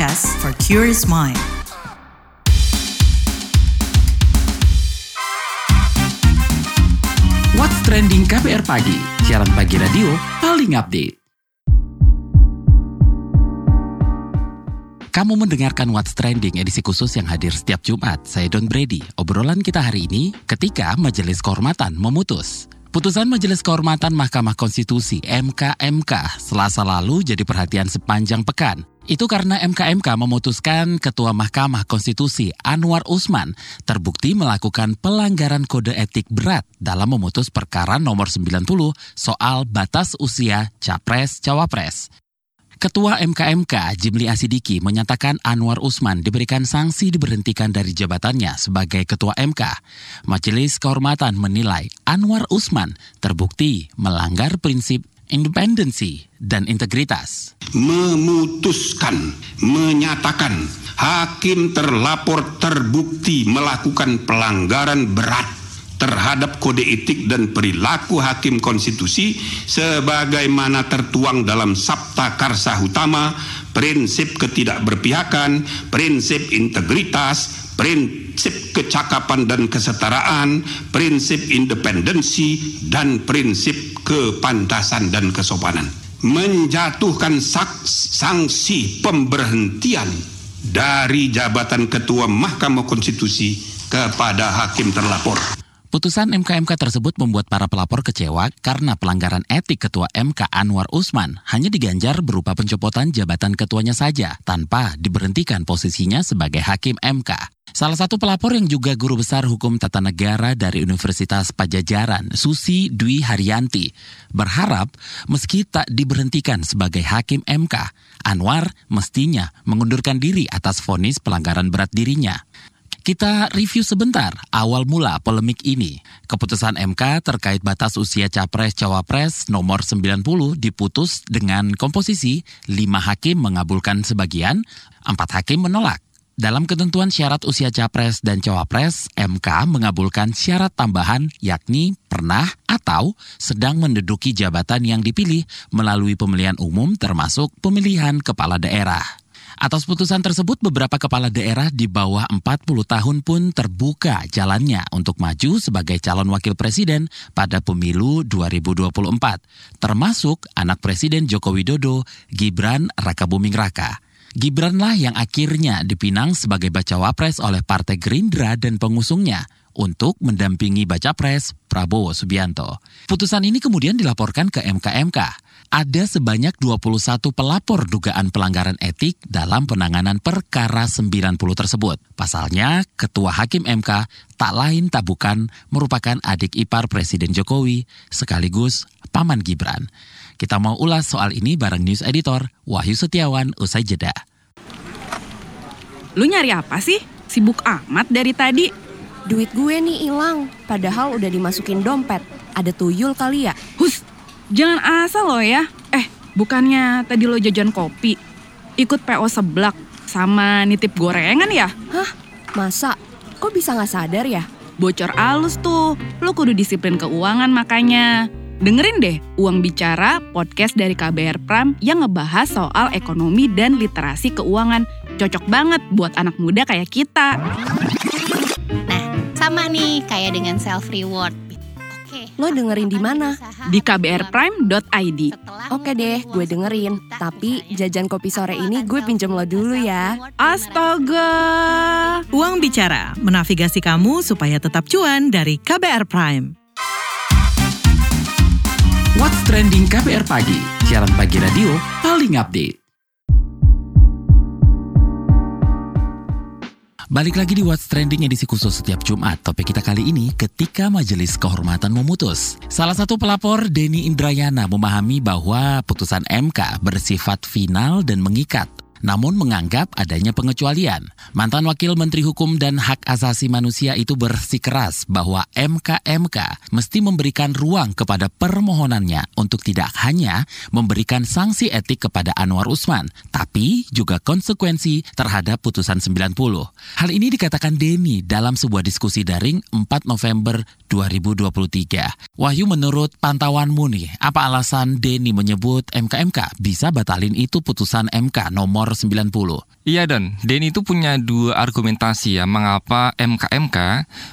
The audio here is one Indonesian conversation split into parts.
podcast for curious mind. What's Trending KBR Pagi, siaran pagi radio paling update. Kamu mendengarkan What's Trending edisi khusus yang hadir setiap Jumat. Saya Don Brady. Obrolan kita hari ini ketika Majelis Kehormatan memutus. Putusan Majelis Kehormatan Mahkamah Konstitusi MKMK selasa lalu jadi perhatian sepanjang pekan. Itu karena MKMK memutuskan Ketua Mahkamah Konstitusi Anwar Usman terbukti melakukan pelanggaran kode etik berat dalam memutus perkara nomor 90 soal batas usia Capres-Cawapres. Ketua MKMK Jimli Asidiki menyatakan Anwar Usman diberikan sanksi diberhentikan dari jabatannya sebagai Ketua MK. Majelis Kehormatan menilai Anwar Usman terbukti melanggar prinsip independensi dan integritas. memutuskan, menyatakan hakim terlapor terbukti melakukan pelanggaran berat terhadap kode etik dan perilaku hakim konstitusi sebagaimana tertuang dalam Sabta Karsa Utama, prinsip ketidakberpihakan, prinsip integritas, prinsip kecakapan dan kesetaraan, prinsip independensi, dan prinsip kepantasan dan kesopanan. Menjatuhkan sanksi pemberhentian dari jabatan Ketua Mahkamah Konstitusi kepada hakim terlapor. Putusan MKMK tersebut membuat para pelapor kecewa karena pelanggaran etik Ketua MK Anwar Usman hanya diganjar berupa pencopotan jabatan ketuanya saja tanpa diberhentikan posisinya sebagai hakim MK. Salah satu pelapor yang juga guru besar hukum tata negara dari Universitas Pajajaran, Susi Dwi Haryanti, berharap meski tak diberhentikan sebagai hakim MK, Anwar mestinya mengundurkan diri atas vonis pelanggaran berat dirinya. Kita review sebentar awal mula polemik ini. Keputusan MK terkait batas usia Capres-Cawapres nomor 90 diputus dengan komposisi 5 hakim mengabulkan sebagian, 4 hakim menolak. Dalam ketentuan syarat usia Capres dan Cawapres, MK mengabulkan syarat tambahan yakni pernah atau sedang menduduki jabatan yang dipilih melalui pemilihan umum termasuk pemilihan kepala daerah. Atas putusan tersebut, beberapa kepala daerah di bawah 40 tahun pun terbuka jalannya untuk maju sebagai calon wakil presiden pada pemilu 2024, termasuk anak Presiden Joko Widodo, Gibran Rakabuming Raka. Gibranlah yang akhirnya dipinang sebagai bacawa pres oleh Partai Gerindra dan pengusungnya untuk mendampingi baca pres Prabowo Subianto. Putusan ini kemudian dilaporkan ke MKMK ada sebanyak 21 pelapor dugaan pelanggaran etik dalam penanganan perkara 90 tersebut. Pasalnya, Ketua Hakim MK tak lain tak bukan merupakan adik ipar Presiden Jokowi sekaligus Paman Gibran. Kita mau ulas soal ini bareng News Editor Wahyu Setiawan usai jeda. Lu nyari apa sih? Sibuk amat dari tadi. Duit gue nih hilang, padahal udah dimasukin dompet. Ada tuyul kali ya? Hus, Jangan asal lo ya. Eh, bukannya tadi lo jajan kopi, ikut PO seblak sama nitip gorengan ya? Hah? Masa? Kok bisa nggak sadar ya? Bocor alus tuh, lo kudu disiplin keuangan makanya. Dengerin deh Uang Bicara, podcast dari KBR Pram yang ngebahas soal ekonomi dan literasi keuangan. Cocok banget buat anak muda kayak kita. Nah, sama nih kayak dengan self reward Lo dengerin di mana? Di kbrprime.id. Oke deh, gue dengerin. Tapi jajan kopi sore ini gue pinjam lo dulu ya. Astaga. Uang Bicara, menavigasi kamu supaya tetap cuan dari KBR Prime. What's Trending KBR Pagi, siaran pagi radio paling update. Balik lagi di What's Trending edisi khusus setiap Jumat. Topik kita kali ini ketika Majelis Kehormatan memutus. Salah satu pelapor Denny Indrayana memahami bahwa putusan MK bersifat final dan mengikat namun menganggap adanya pengecualian. Mantan Wakil Menteri Hukum dan Hak Asasi Manusia itu bersikeras bahwa MKMK mesti memberikan ruang kepada permohonannya untuk tidak hanya memberikan sanksi etik kepada Anwar Usman, tapi juga konsekuensi terhadap putusan 90. Hal ini dikatakan Denny dalam sebuah diskusi daring 4 November 2023. Wahyu menurut pantauanmu nih, apa alasan Denny menyebut MKMK bisa batalin itu putusan MK nomor nomor 90. Iya Don, Denny itu punya dua argumentasi ya mengapa MKMK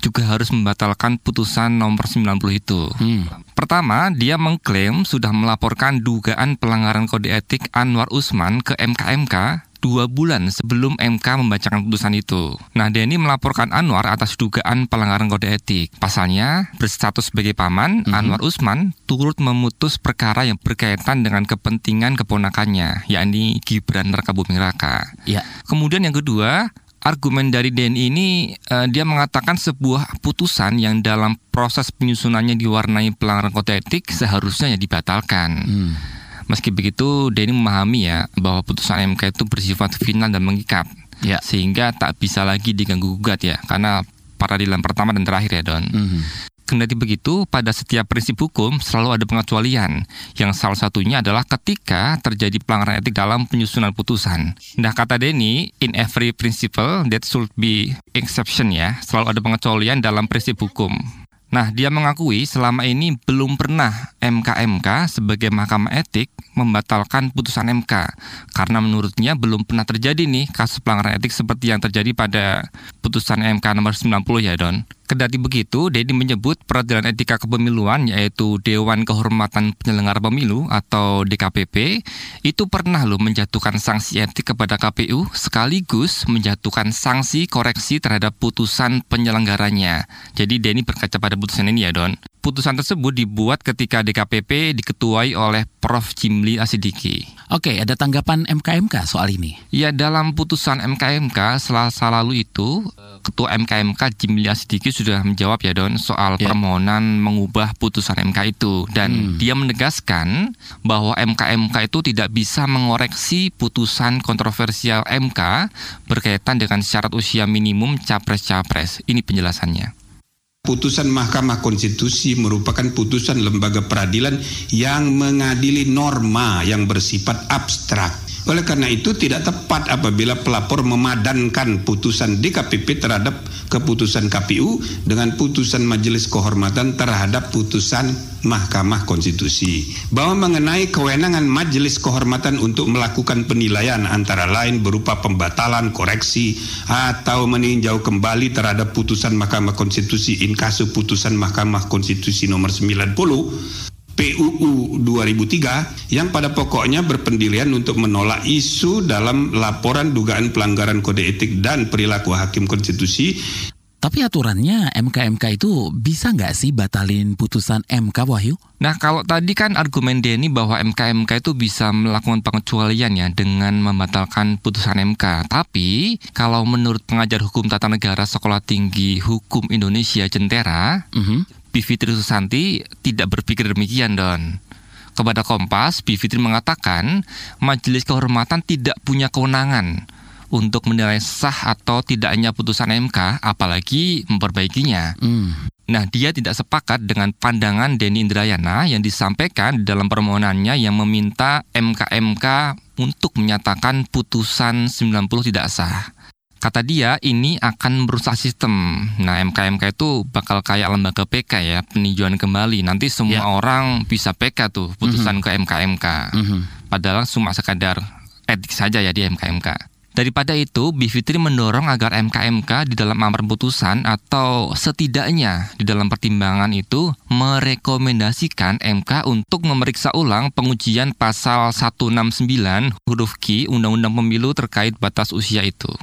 juga harus membatalkan putusan nomor 90 itu. Hmm. Pertama, dia mengklaim sudah melaporkan dugaan pelanggaran kode etik Anwar Usman ke MKMK dua bulan sebelum MK membacakan putusan itu. Nah, Denny melaporkan Anwar atas dugaan pelanggaran kode etik. Pasalnya, berstatus sebagai paman, Mhm. Anwar Usman turut memutus perkara yang berkaitan dengan kepentingan keponakannya, yakni Gibran Rakabuming Raka. Ya. Kemudian yang kedua, argumen dari DNI ini eh, dia mengatakan sebuah putusan yang dalam proses penyusunannya diwarnai pelanggaran kode etik seharusnya ya dibatalkan. Hmm. Meski begitu, Denny memahami ya bahwa putusan MK itu bersifat final dan mengikat, Ya. sehingga tak bisa lagi diganggu gugat ya, karena peradilan pertama dan terakhir ya Don. Mhm. Kendati begitu, pada setiap prinsip hukum selalu ada pengecualian, yang salah satunya adalah ketika terjadi pelanggaran etik dalam penyusunan putusan. Nah, kata Denny, in every principle that should be exception ya, selalu ada pengecualian dalam prinsip hukum. Nah, dia mengakui selama ini belum pernah MKMK sebagai mahkamah etik membatalkan putusan MK karena menurutnya belum pernah terjadi nih kasus pelanggaran etik seperti yang terjadi pada putusan MK nomor 90 ya Don. Kedati begitu, Dedi menyebut peradilan etika kepemiluan yaitu Dewan Kehormatan Penyelenggara Pemilu atau DKPP itu pernah loh menjatuhkan sanksi etik kepada KPU sekaligus menjatuhkan sanksi koreksi terhadap putusan penyelenggaranya. Jadi Denny berkaca pada putusan ini ya Don. Putusan tersebut dibuat ketika DKPP diketuai oleh Prof. Jimli Asidiki. Oke, ada tanggapan MKMK soal ini. Ya dalam putusan MKMK selasa lalu itu Ketua MKMK Jimli Asidiki sudah menjawab ya Don soal Ya. permohonan mengubah putusan MK itu dan Hmm. dia menegaskan bahwa MKMK itu tidak bisa mengoreksi putusan kontroversial MK berkaitan dengan syarat usia minimum capres-capres. Ini penjelasannya. Putusan Mahkamah Konstitusi merupakan putusan lembaga peradilan yang mengadili norma yang bersifat abstrak. Oleh karena itu tidak tepat apabila pelapor memadankan putusan DKPP terhadap keputusan KPU dengan putusan Majelis Kehormatan terhadap putusan Mahkamah Konstitusi. Bahwa mengenai kewenangan Majelis Kehormatan untuk melakukan penilaian antara lain berupa pembatalan, koreksi, atau meninjau kembali terhadap putusan Mahkamah Konstitusi in kasu putusan Mahkamah Konstitusi nomor 90 PUU 2003 yang pada pokoknya berpendirian untuk menolak isu dalam laporan dugaan pelanggaran kode etik dan perilaku hakim konstitusi Tapi aturannya MKMK itu bisa nggak sih batalin putusan MK Wahyu? Nah, kalau tadi kan argumen Denny bahwa MKMK itu bisa melakukan pengecualian ya dengan membatalkan putusan MK. Tapi, kalau menurut pengajar hukum tata negara Sekolah Tinggi Hukum Indonesia Jentera, Mhm. Bivitri Susanti tidak berpikir demikian, Don. Kepada Kompas, Bivitri mengatakan Majelis Kehormatan tidak punya kewenangan untuk menilai sah atau tidaknya putusan MK, apalagi memperbaikinya. Hmm. Nah, dia tidak sepakat dengan pandangan Denny Indrayana yang disampaikan di dalam permohonannya yang meminta MKMK untuk menyatakan putusan 90 tidak sah. Kata dia, ini akan merusak sistem. Nah, MKMK itu bakal kayak lembaga PK ya, peninjauan kembali. Nanti semua Ya. orang bisa PK tuh, putusan ke MKMK. Mhm. Padahal cuma sekadar etik saja ya di MKMK. Daripada itu, Bivitri mendorong agar MKMK di dalam amar putusan atau setidaknya di dalam pertimbangan itu merekomendasikan MK untuk memeriksa ulang pengujian pasal 169 huruf Q Undang-Undang Pemilu terkait batas usia itu.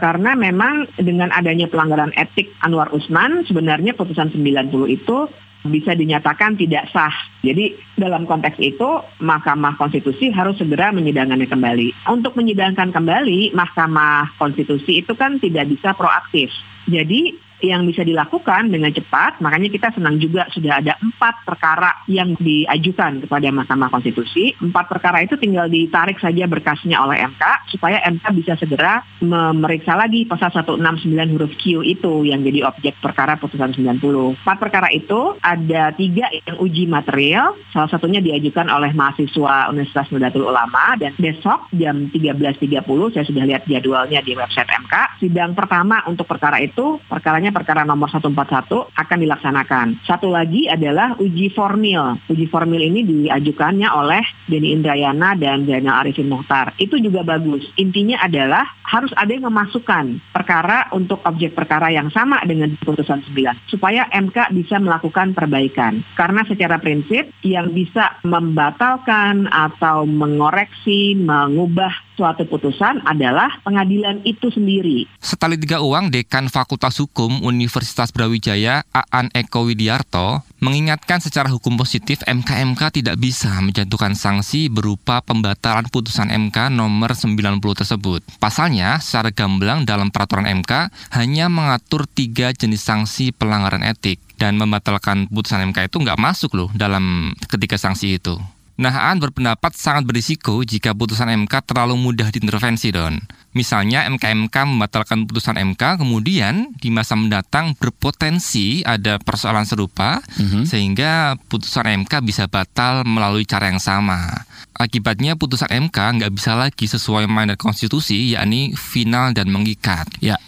Karena memang dengan adanya pelanggaran etik Anwar Usman, sebenarnya putusan 90 itu bisa dinyatakan tidak sah. Jadi dalam konteks itu Mahkamah Konstitusi harus segera menyidangkannya kembali. Untuk menyidangkan kembali Mahkamah Konstitusi itu kan tidak bisa proaktif. Jadi yang bisa dilakukan dengan cepat, makanya kita senang juga sudah ada empat perkara yang diajukan kepada Mahkamah Konstitusi. Empat perkara itu tinggal ditarik saja berkasnya oleh MK supaya MK bisa segera memeriksa lagi pasal 169 huruf Q itu yang jadi objek perkara putusan 90. Empat perkara itu ada tiga yang uji material, salah satunya diajukan oleh mahasiswa Universitas Nahdlatul Ulama dan besok jam 13.30 saya sudah lihat jadwalnya di website MK. Sidang pertama untuk perkara itu perkaranya misalnya perkara nomor 141 akan dilaksanakan. Satu lagi adalah uji formil. Uji formil ini diajukannya oleh Denny Indrayana dan Zainal Arifin Mohtar. Itu juga bagus. Intinya adalah harus ada yang memasukkan perkara untuk objek perkara yang sama dengan putusan 9 supaya MK bisa melakukan perbaikan. Karena secara prinsip yang bisa membatalkan atau mengoreksi, mengubah suatu putusan adalah pengadilan itu sendiri. Setali tiga uang, Dekan Fakultas Hukum Universitas Brawijaya, Aan Eko Widiarto, mengingatkan secara hukum positif MKMK tidak bisa menjatuhkan sanksi berupa pembatalan putusan MK nomor 90 tersebut. Pasalnya, secara gamblang dalam peraturan MK hanya mengatur tiga jenis sanksi pelanggaran etik dan membatalkan putusan MK itu nggak masuk loh dalam ketiga sanksi itu. Nah, Aan berpendapat sangat berisiko jika putusan MK terlalu mudah diintervensi, Don. Misalnya MKMK membatalkan putusan MK, kemudian di masa mendatang berpotensi ada persoalan serupa, mm-hmm. sehingga putusan MK bisa batal melalui cara yang sama. Akibatnya putusan MK nggak bisa lagi sesuai mandat konstitusi, yakni final dan mengikat. Ya,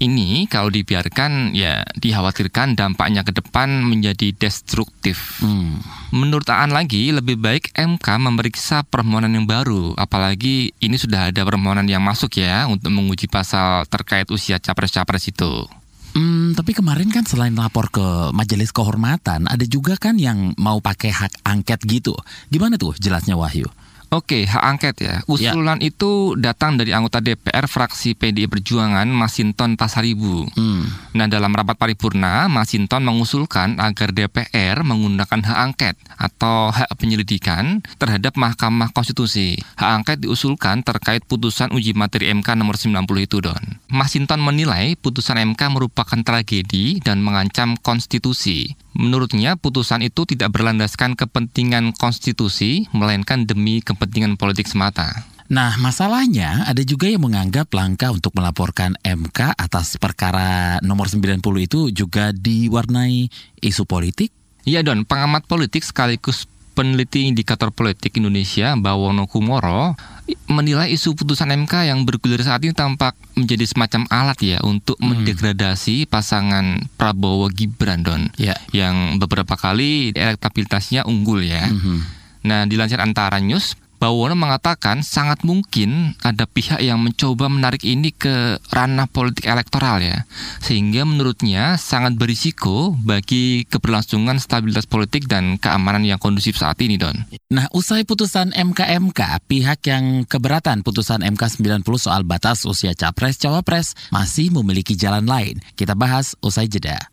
ini kalau dibiarkan ya dikhawatirkan dampaknya ke depan menjadi destruktif. Hmm. Menurut Aan lagi lebih baik MK memeriksa permohonan yang baru, apalagi ini sudah ada permohonan yang masuk ya untuk menguji pasal terkait usia capres-capres itu. Hmm, tapi kemarin kan selain lapor ke majelis kehormatan, ada juga kan yang mau pakai hak angket gitu. Gimana tuh jelasnya Wahyu? Oke, hak angket ya. Usulan ya. itu datang dari anggota DPR fraksi PDI Perjuangan Masinton Pasaribu. Hmm. Nah, dalam rapat paripurna, Masinton mengusulkan agar DPR menggunakan hak angket atau hak penyelidikan terhadap Mahkamah Konstitusi. Hak angket diusulkan terkait putusan uji materi MK nomor 90 itu, Don. Masinton menilai putusan MK merupakan tragedi dan mengancam konstitusi. Menurutnya, putusan itu tidak berlandaskan kepentingan konstitusi, melainkan demi kepentingan politik semata. Nah, masalahnya ada juga yang menganggap langkah untuk melaporkan MK atas perkara nomor 90 itu juga diwarnai isu politik. Iya, Don. Pengamat politik sekaligus peneliti indikator politik Indonesia, Bawono Kumoro, menilai isu putusan MK yang bergulir saat ini tampak menjadi semacam alat ya untuk hmm. mendegradasi pasangan Prabowo Gibran Don ya. yang beberapa kali elektabilitasnya unggul ya. Hmm. Nah, dilansir antara news, Bawono mengatakan sangat mungkin ada pihak yang mencoba menarik ini ke ranah politik elektoral ya. Sehingga menurutnya sangat berisiko bagi keberlangsungan stabilitas politik dan keamanan yang kondusif saat ini, Don. Nah, usai putusan MKMK, pihak yang keberatan putusan MK 90 soal batas usia capres-cawapres masih memiliki jalan lain. Kita bahas usai jeda.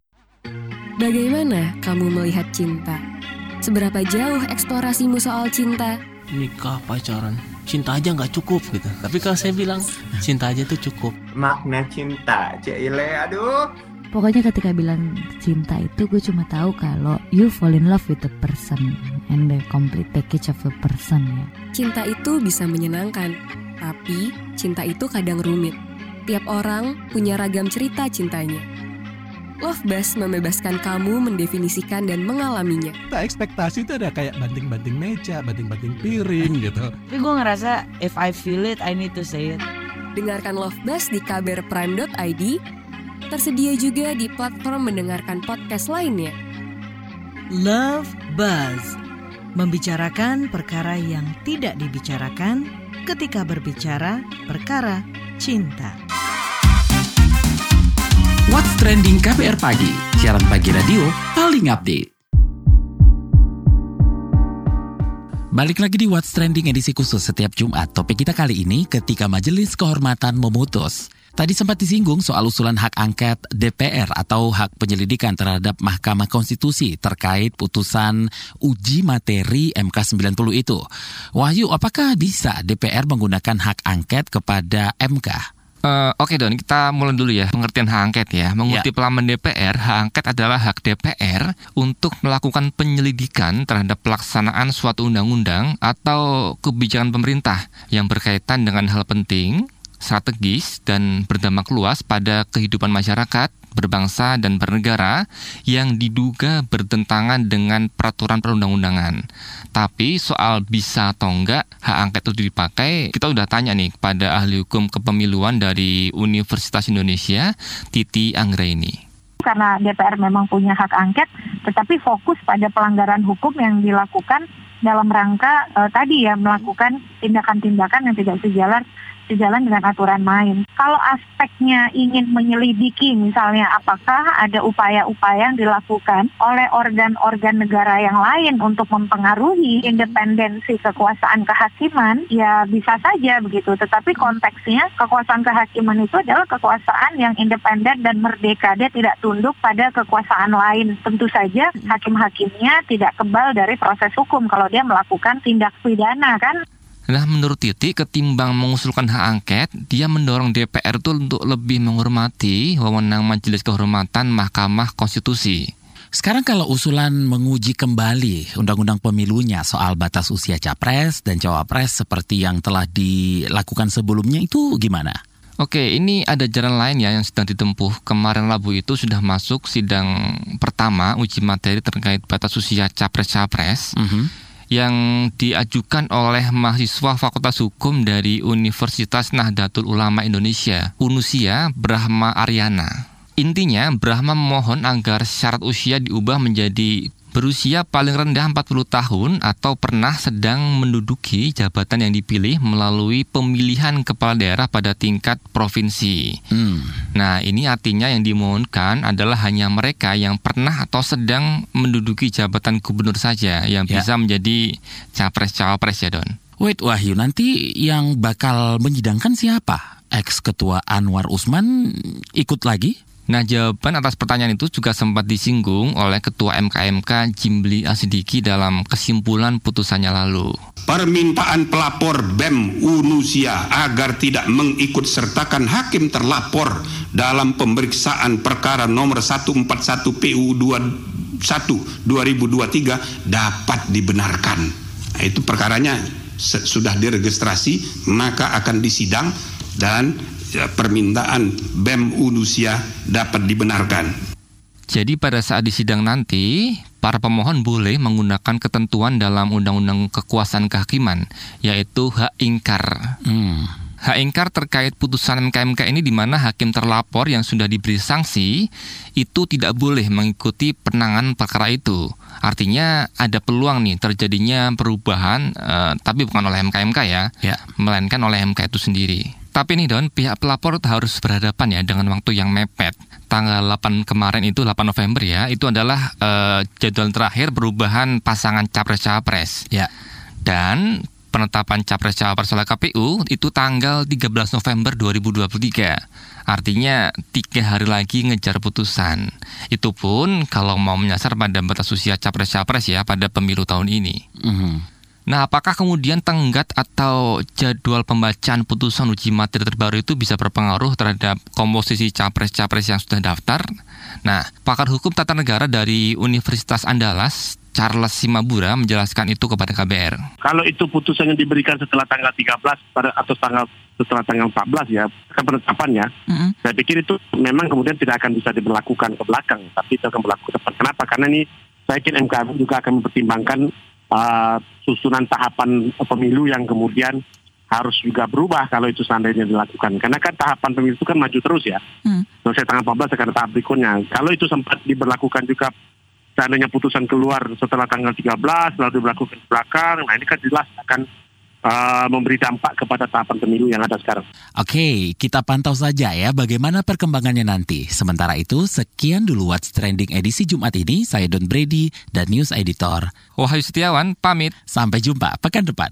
Bagaimana kamu melihat cinta? Seberapa jauh eksplorasimu soal cinta? Nikah pacaran cinta aja nggak cukup gitu. Tapi kalau saya bilang cinta aja tuh cukup. Makna cinta Cile aduh. Pokoknya ketika bilang cinta itu gue cuma tahu kalau you fall in love with the person and the complete package of the person ya. Cinta itu bisa menyenangkan tapi cinta itu kadang rumit. Tiap orang punya ragam cerita cintanya Love Bus membebaskan kamu mendefinisikan dan mengalaminya. Tak ekspektasi itu ada kayak banting-banting meja, banting-banting piring gitu. Tapi gue ngerasa if I feel it, I need to say it. Dengarkan Love Bus di kbrprime.id. Tersedia juga di platform mendengarkan podcast lainnya. Love Buzz membicarakan perkara yang tidak dibicarakan ketika berbicara perkara cinta. What's Trending KPR Pagi, siaran pagi radio paling update. Balik lagi di What's Trending edisi khusus setiap Jumat. Topik kita kali ini ketika Majelis Kehormatan memutus. Tadi sempat disinggung soal usulan hak angket DPR atau hak penyelidikan terhadap Mahkamah Konstitusi terkait putusan uji materi MK 90 itu. Wahyu, apakah bisa DPR menggunakan hak angket kepada MK? Uh, Oke okay, Don, kita mulai dulu ya pengertian hak angket ya. Mengutip ya. laman DPR, hak angket adalah hak DPR untuk melakukan penyelidikan terhadap pelaksanaan suatu undang-undang atau kebijakan pemerintah yang berkaitan dengan hal penting, strategis, dan berdampak luas pada kehidupan masyarakat, berbangsa dan bernegara yang diduga bertentangan dengan peraturan perundang-undangan. Tapi soal bisa atau enggak hak angket itu dipakai, kita udah tanya nih pada ahli hukum kepemiluan dari Universitas Indonesia, Titi Anggraini. karena DPR memang punya hak angket, tetapi fokus pada pelanggaran hukum yang dilakukan dalam rangka uh, tadi ya melakukan tindakan-tindakan yang tidak sejalan sejalan dengan aturan main. Kalau aspeknya ingin menyelidiki misalnya apakah ada upaya-upaya yang dilakukan oleh organ-organ negara yang lain untuk mempengaruhi independensi kekuasaan kehakiman, ya bisa saja begitu. Tetapi konteksnya kekuasaan kehakiman itu adalah kekuasaan yang independen dan merdeka. Dia tidak tunduk pada kekuasaan lain. Tentu saja hakim-hakimnya tidak kebal dari proses hukum kalau dia melakukan tindak pidana kan. Nah, menurut Titi, ketimbang mengusulkan hak angket, dia mendorong DPR itu untuk lebih menghormati wewenang Majelis Kehormatan Mahkamah Konstitusi. Sekarang kalau usulan menguji kembali undang-undang pemilunya soal batas usia capres dan cawapres seperti yang telah dilakukan sebelumnya itu gimana? Oke, ini ada jalan lain ya yang sedang ditempuh. Kemarin Rabu itu sudah masuk sidang pertama uji materi terkait batas usia capres-capres. Mm -hmm yang diajukan oleh mahasiswa Fakultas Hukum dari Universitas Nahdlatul Ulama Indonesia, Unusia Brahma Aryana. Intinya, Brahma memohon agar syarat usia diubah menjadi berusia paling rendah 40 tahun atau pernah sedang menduduki jabatan yang dipilih melalui pemilihan kepala daerah pada tingkat provinsi. Hmm. Nah, ini artinya yang dimohonkan adalah hanya mereka yang pernah atau sedang menduduki jabatan gubernur saja yang ya. bisa menjadi capres-cawapres ya, Don. Wait, Wahyu, nanti yang bakal menyidangkan siapa? Ex-ketua Anwar Usman ikut lagi? Nah, jawaban atas pertanyaan itu juga sempat disinggung oleh Ketua MKMK Jimli Asidiki dalam kesimpulan putusannya lalu. Permintaan pelapor BEM Unusia agar tidak mengikut sertakan hakim terlapor dalam pemeriksaan perkara nomor 141 PU 21 2023 dapat dibenarkan. Nah, itu perkaranya sudah diregistrasi maka akan disidang dan permintaan BEM Unusia dapat dibenarkan. Jadi pada saat disidang nanti, para pemohon boleh menggunakan ketentuan dalam Undang-Undang Kekuasaan Kehakiman, yaitu hak ingkar. Hmm. Hak ingkar terkait putusan MKMK ini di mana hakim terlapor yang sudah diberi sanksi itu tidak boleh mengikuti penanganan perkara itu. Artinya ada peluang nih terjadinya perubahan, eh, tapi bukan oleh MKMK ya, ya, melainkan oleh MK itu sendiri. Tapi nih Don, pihak pelapor harus berhadapan ya dengan waktu yang mepet. Tanggal 8 kemarin itu 8 November ya, itu adalah uh, jadwal terakhir perubahan pasangan capres-capres. Ya. Dan penetapan capres-cawapres oleh KPU itu tanggal 13 November 2023. Artinya tiga hari lagi ngejar putusan. Itu pun kalau mau menyasar pada batas usia capres-capres ya pada pemilu tahun ini. Mm -hmm. Nah, apakah kemudian tenggat atau jadwal pembacaan putusan uji materi terbaru itu bisa berpengaruh terhadap komposisi capres-capres yang sudah daftar? Nah, pakar hukum tata negara dari Universitas Andalas, Charles Simabura menjelaskan itu kepada KBR. Kalau itu putusan yang diberikan setelah tanggal 13 pada atau tanggal setelah tanggal 14 ya, kan penetapannya, mm-hmm. saya pikir itu memang kemudian tidak akan bisa diberlakukan ke belakang, tapi itu akan berlaku ke depan. Kenapa? Karena ini saya yakin MK juga akan mempertimbangkan uh, susunan tahapan pemilu yang kemudian harus juga berubah kalau itu seandainya dilakukan. Karena kan tahapan pemilu itu kan maju terus ya. Hmm. Selesai tanggal 14 akan tahap berikutnya. Kalau itu sempat diberlakukan juga seandainya putusan keluar setelah tanggal 13 lalu diberlakukan belakang, nah ini kan jelas akan uh, memberi dampak kepada tahapan pemilu yang ada sekarang. Oke, kita pantau saja ya bagaimana perkembangannya nanti. Sementara itu, sekian dulu What's Trending edisi Jumat ini. Saya Don Brady dan News Editor. Wahyu Setiawan, pamit. Sampai jumpa pekan depan.